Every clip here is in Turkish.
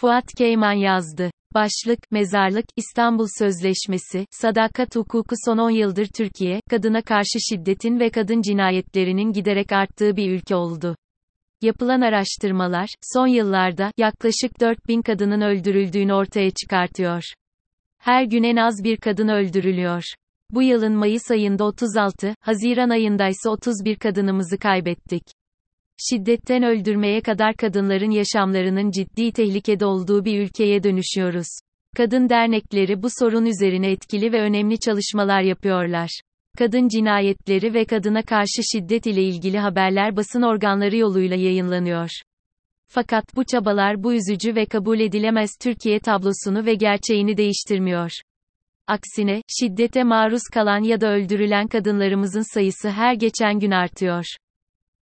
Fuat Keyman yazdı. Başlık, Mezarlık, İstanbul Sözleşmesi, sadakat hukuku son 10 yıldır Türkiye, kadına karşı şiddetin ve kadın cinayetlerinin giderek arttığı bir ülke oldu. Yapılan araştırmalar, son yıllarda, yaklaşık 4000 kadının öldürüldüğünü ortaya çıkartıyor. Her gün en az bir kadın öldürülüyor. Bu yılın Mayıs ayında 36, Haziran ayında ise 31 kadınımızı kaybettik. Şiddetten öldürmeye kadar kadınların yaşamlarının ciddi tehlikede olduğu bir ülkeye dönüşüyoruz. Kadın dernekleri bu sorun üzerine etkili ve önemli çalışmalar yapıyorlar. Kadın cinayetleri ve kadına karşı şiddet ile ilgili haberler basın organları yoluyla yayınlanıyor. Fakat bu çabalar bu üzücü ve kabul edilemez Türkiye tablosunu ve gerçeğini değiştirmiyor. Aksine, şiddete maruz kalan ya da öldürülen kadınlarımızın sayısı her geçen gün artıyor.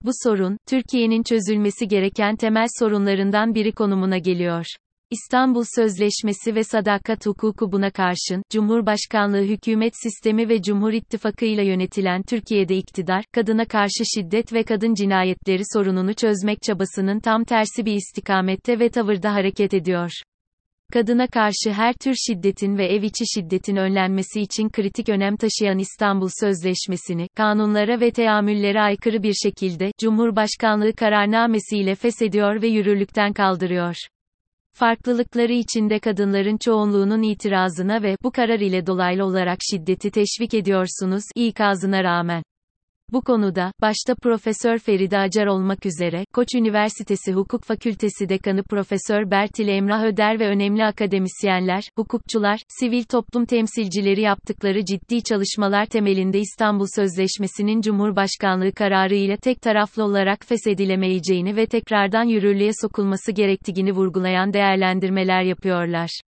Bu sorun, Türkiye'nin çözülmesi gereken temel sorunlarından biri konumuna geliyor. İstanbul Sözleşmesi ve sadakat hukuku buna karşın, Cumhurbaşkanlığı hükümet sistemi ve Cumhur İttifakı ile yönetilen Türkiye'de iktidar, kadına karşı şiddet ve kadın cinayetleri sorununu çözmek çabasının tam tersi bir istikamette ve tavırda hareket ediyor. Kadına karşı her tür şiddetin ve ev içi şiddetin önlenmesi için kritik önem taşıyan İstanbul Sözleşmesi'ni, kanunlara ve teamüllere aykırı bir şekilde, Cumhurbaşkanlığı kararnamesiyle feshediyor ve yürürlükten kaldırıyor. Farklılıkları içinde kadınların çoğunluğunun itirazına ve bu karar ile dolaylı olarak şiddeti teşvik ediyorsunuz ikazına rağmen. Bu konuda, başta Profesör Feride Acar olmak üzere, Koç Üniversitesi Hukuk Fakültesi Dekanı Profesör Bertil Emrah Öder ve önemli akademisyenler, hukukçular, sivil toplum temsilcileri yaptıkları ciddi çalışmalar temelinde İstanbul Sözleşmesi'nin Cumhurbaşkanlığı kararı ile tek taraflı olarak feshedilemeyeceğini ve tekrardan yürürlüğe sokulması gerektiğini vurgulayan değerlendirmeler yapıyorlar.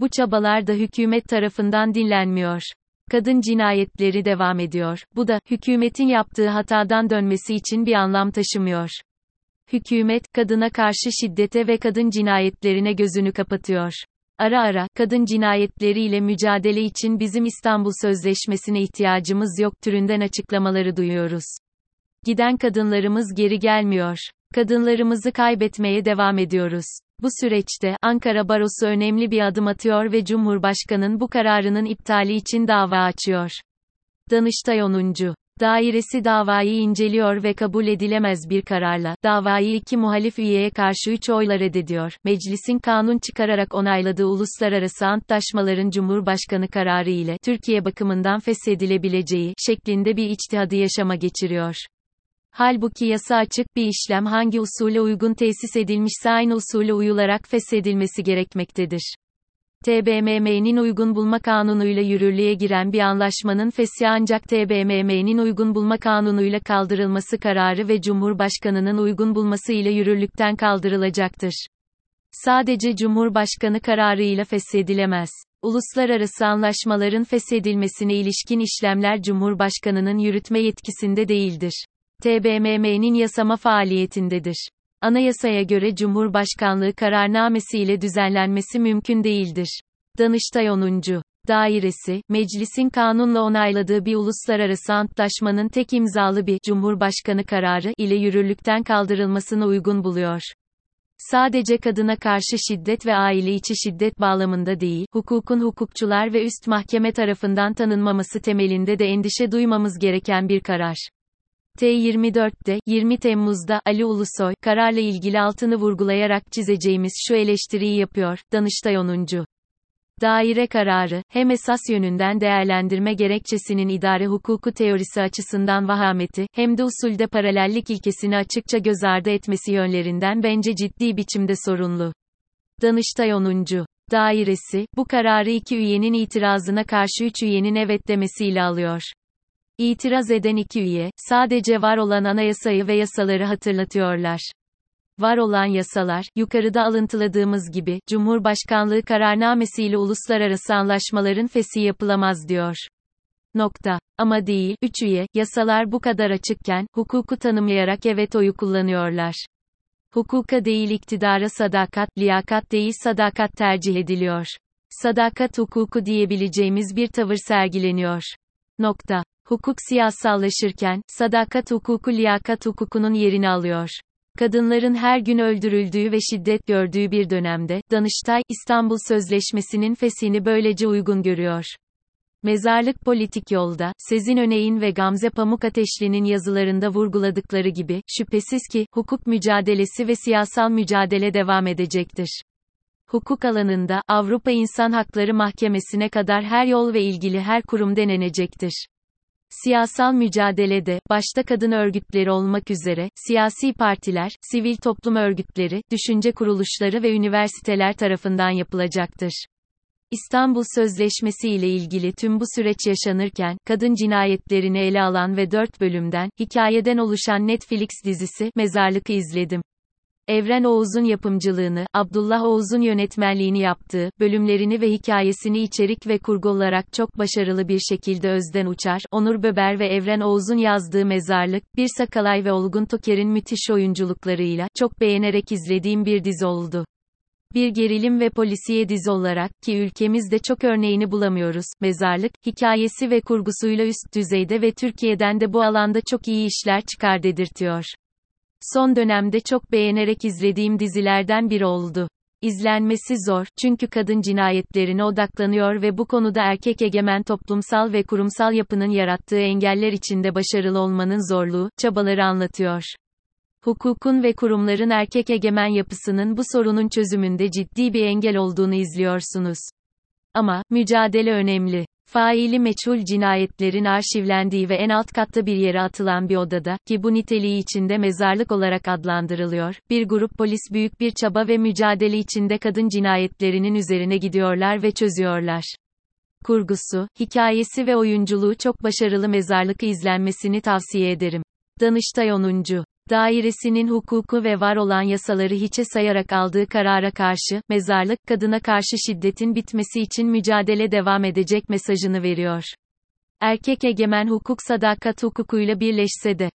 Bu çabalar da hükümet tarafından dinlenmiyor. Kadın cinayetleri devam ediyor. Bu da, hükümetin yaptığı hatadan dönmesi için bir anlam taşımıyor. Hükümet, kadına karşı şiddete ve kadın cinayetlerine gözünü kapatıyor. Ara ara, kadın cinayetleriyle mücadele için bizim İstanbul Sözleşmesi'ne ihtiyacımız yok türünden açıklamaları duyuyoruz. Giden kadınlarımız geri gelmiyor. Kadınlarımızı kaybetmeye devam ediyoruz. Bu süreçte, Ankara Barosu önemli bir adım atıyor ve Cumhurbaşkanın bu kararının iptali için dava açıyor. Danıştay 10. Dairesi davayı inceliyor ve kabul edilemez bir kararla, davayı iki muhalif üyeye karşı üç oyla reddediyor. Meclisin kanun çıkararak onayladığı uluslararası antlaşmaların Cumhurbaşkanı kararı ile, Türkiye bakımından feshedilebileceği, şeklinde bir içtihadı yaşama geçiriyor. Halbuki yasa açık bir işlem hangi usule uygun tesis edilmişse aynı usule uyularak feshedilmesi gerekmektedir. TBMM'nin uygun bulma kanunuyla yürürlüğe giren bir anlaşmanın feshi ancak TBMM'nin uygun bulma kanunuyla kaldırılması kararı ve Cumhurbaşkanının uygun bulması ile yürürlükten kaldırılacaktır. Sadece Cumhurbaşkanı kararıyla feshedilemez. Uluslararası anlaşmaların feshedilmesine ilişkin işlemler Cumhurbaşkanının yürütme yetkisinde değildir. TBMM'nin yasama faaliyetindedir. Anayasaya göre Cumhurbaşkanlığı kararnamesi ile düzenlenmesi mümkün değildir. Danıştay 10. Dairesi, meclisin kanunla onayladığı bir uluslararası antlaşmanın tek imzalı bir Cumhurbaşkanı kararı ile yürürlükten kaldırılmasını uygun buluyor. Sadece kadına karşı şiddet ve aile içi şiddet bağlamında değil, hukukun hukukçular ve üst mahkeme tarafından tanınmaması temelinde de endişe duymamız gereken bir karar. T24'te, 20 Temmuz'da, Ali Ulusoy, kararla ilgili altını vurgulayarak çizeceğimiz şu eleştiriyi yapıyor, Danıştay 10. Daire kararı, hem esas yönünden değerlendirme gerekçesinin idare hukuku teorisi açısından vahameti, hem de usulde paralellik ilkesini açıkça göz ardı etmesi yönlerinden bence ciddi biçimde sorunlu. Danıştay 10. Dairesi, bu kararı iki üyenin itirazına karşı üç üyenin evet demesiyle alıyor. İtiraz eden iki üye, sadece var olan anayasayı ve yasaları hatırlatıyorlar. Var olan yasalar, yukarıda alıntıladığımız gibi, Cumhurbaşkanlığı kararnamesiyle uluslararası anlaşmaların fesi yapılamaz diyor. Nokta. Ama değil, üç üye, yasalar bu kadar açıkken, hukuku tanımlayarak evet oyu kullanıyorlar. Hukuka değil iktidara sadakat, liyakat değil sadakat tercih ediliyor. Sadakat hukuku diyebileceğimiz bir tavır sergileniyor. Nokta. Hukuk siyasallaşırken, sadakat hukuku liyakat hukukunun yerini alıyor. Kadınların her gün öldürüldüğü ve şiddet gördüğü bir dönemde, Danıştay, İstanbul Sözleşmesi'nin fesini böylece uygun görüyor. Mezarlık politik yolda, Sezin Öney'in ve Gamze Pamukateşli'nin yazılarında vurguladıkları gibi, şüphesiz ki, hukuk mücadelesi ve siyasal mücadele devam edecektir. Hukuk alanında, Avrupa İnsan Hakları Mahkemesi'ne kadar her yol ve ilgili her kurum denenecektir. Siyasal mücadelede, başta kadın örgütleri olmak üzere, siyasi partiler, sivil toplum örgütleri, düşünce kuruluşları ve üniversiteler tarafından yapılacaktır. İstanbul Sözleşmesi ile ilgili tüm bu süreç yaşanırken, kadın cinayetlerini ele alan ve dört bölümden, hikayeden oluşan Netflix dizisi, Mezarlık'ı izledim. Evren Oğuz'un yapımcılığını, Abdullah Oğuz'un yönetmenliğini yaptığı, bölümlerini ve hikayesini içerik ve kurgu olarak çok başarılı bir şekilde Özden Uçar, Onur Böber ve Evren Oğuz'un yazdığı Mezarlık, Bir Sakalay ve Olgun Toker'in müthiş oyunculuklarıyla, çok beğenerek izlediğim bir dizi oldu. Bir gerilim ve polisiye dizi olarak, ki ülkemizde çok örneğini bulamıyoruz, Mezarlık, hikayesi ve kurgusuyla üst düzeyde ve Türkiye'den de bu alanda çok iyi işler çıkar dedirtiyor. Son dönemde çok beğenerek izlediğim dizilerden biri oldu. İzlenmesi zor, çünkü kadın cinayetlerine odaklanıyor ve bu konuda erkek egemen toplumsal ve kurumsal yapının yarattığı engeller içinde başarılı olmanın zorluğu, çabaları anlatıyor. Hukukun ve kurumların erkek egemen yapısının bu sorunun çözümünde ciddi bir engel olduğunu izliyorsunuz. Ama, mücadele önemli. Faili meçhul cinayetlerin arşivlendiği ve en alt katta bir yere atılan bir odada, ki bu niteliği içinde mezarlık olarak adlandırılıyor, bir grup polis büyük bir çaba ve mücadele içinde kadın cinayetlerinin üzerine gidiyorlar ve çözüyorlar. Kurgusu, hikayesi ve oyunculuğu çok başarılı mezarlık izlenmesini tavsiye ederim. Danıştay 10 dairesinin hukuku ve var olan yasaları hiçe sayarak aldığı karara karşı, mezarlık, kadına karşı şiddetin bitmesi için mücadele devam edecek mesajını veriyor. Erkek egemen hukuk sadakat hukukuyla birleşse de,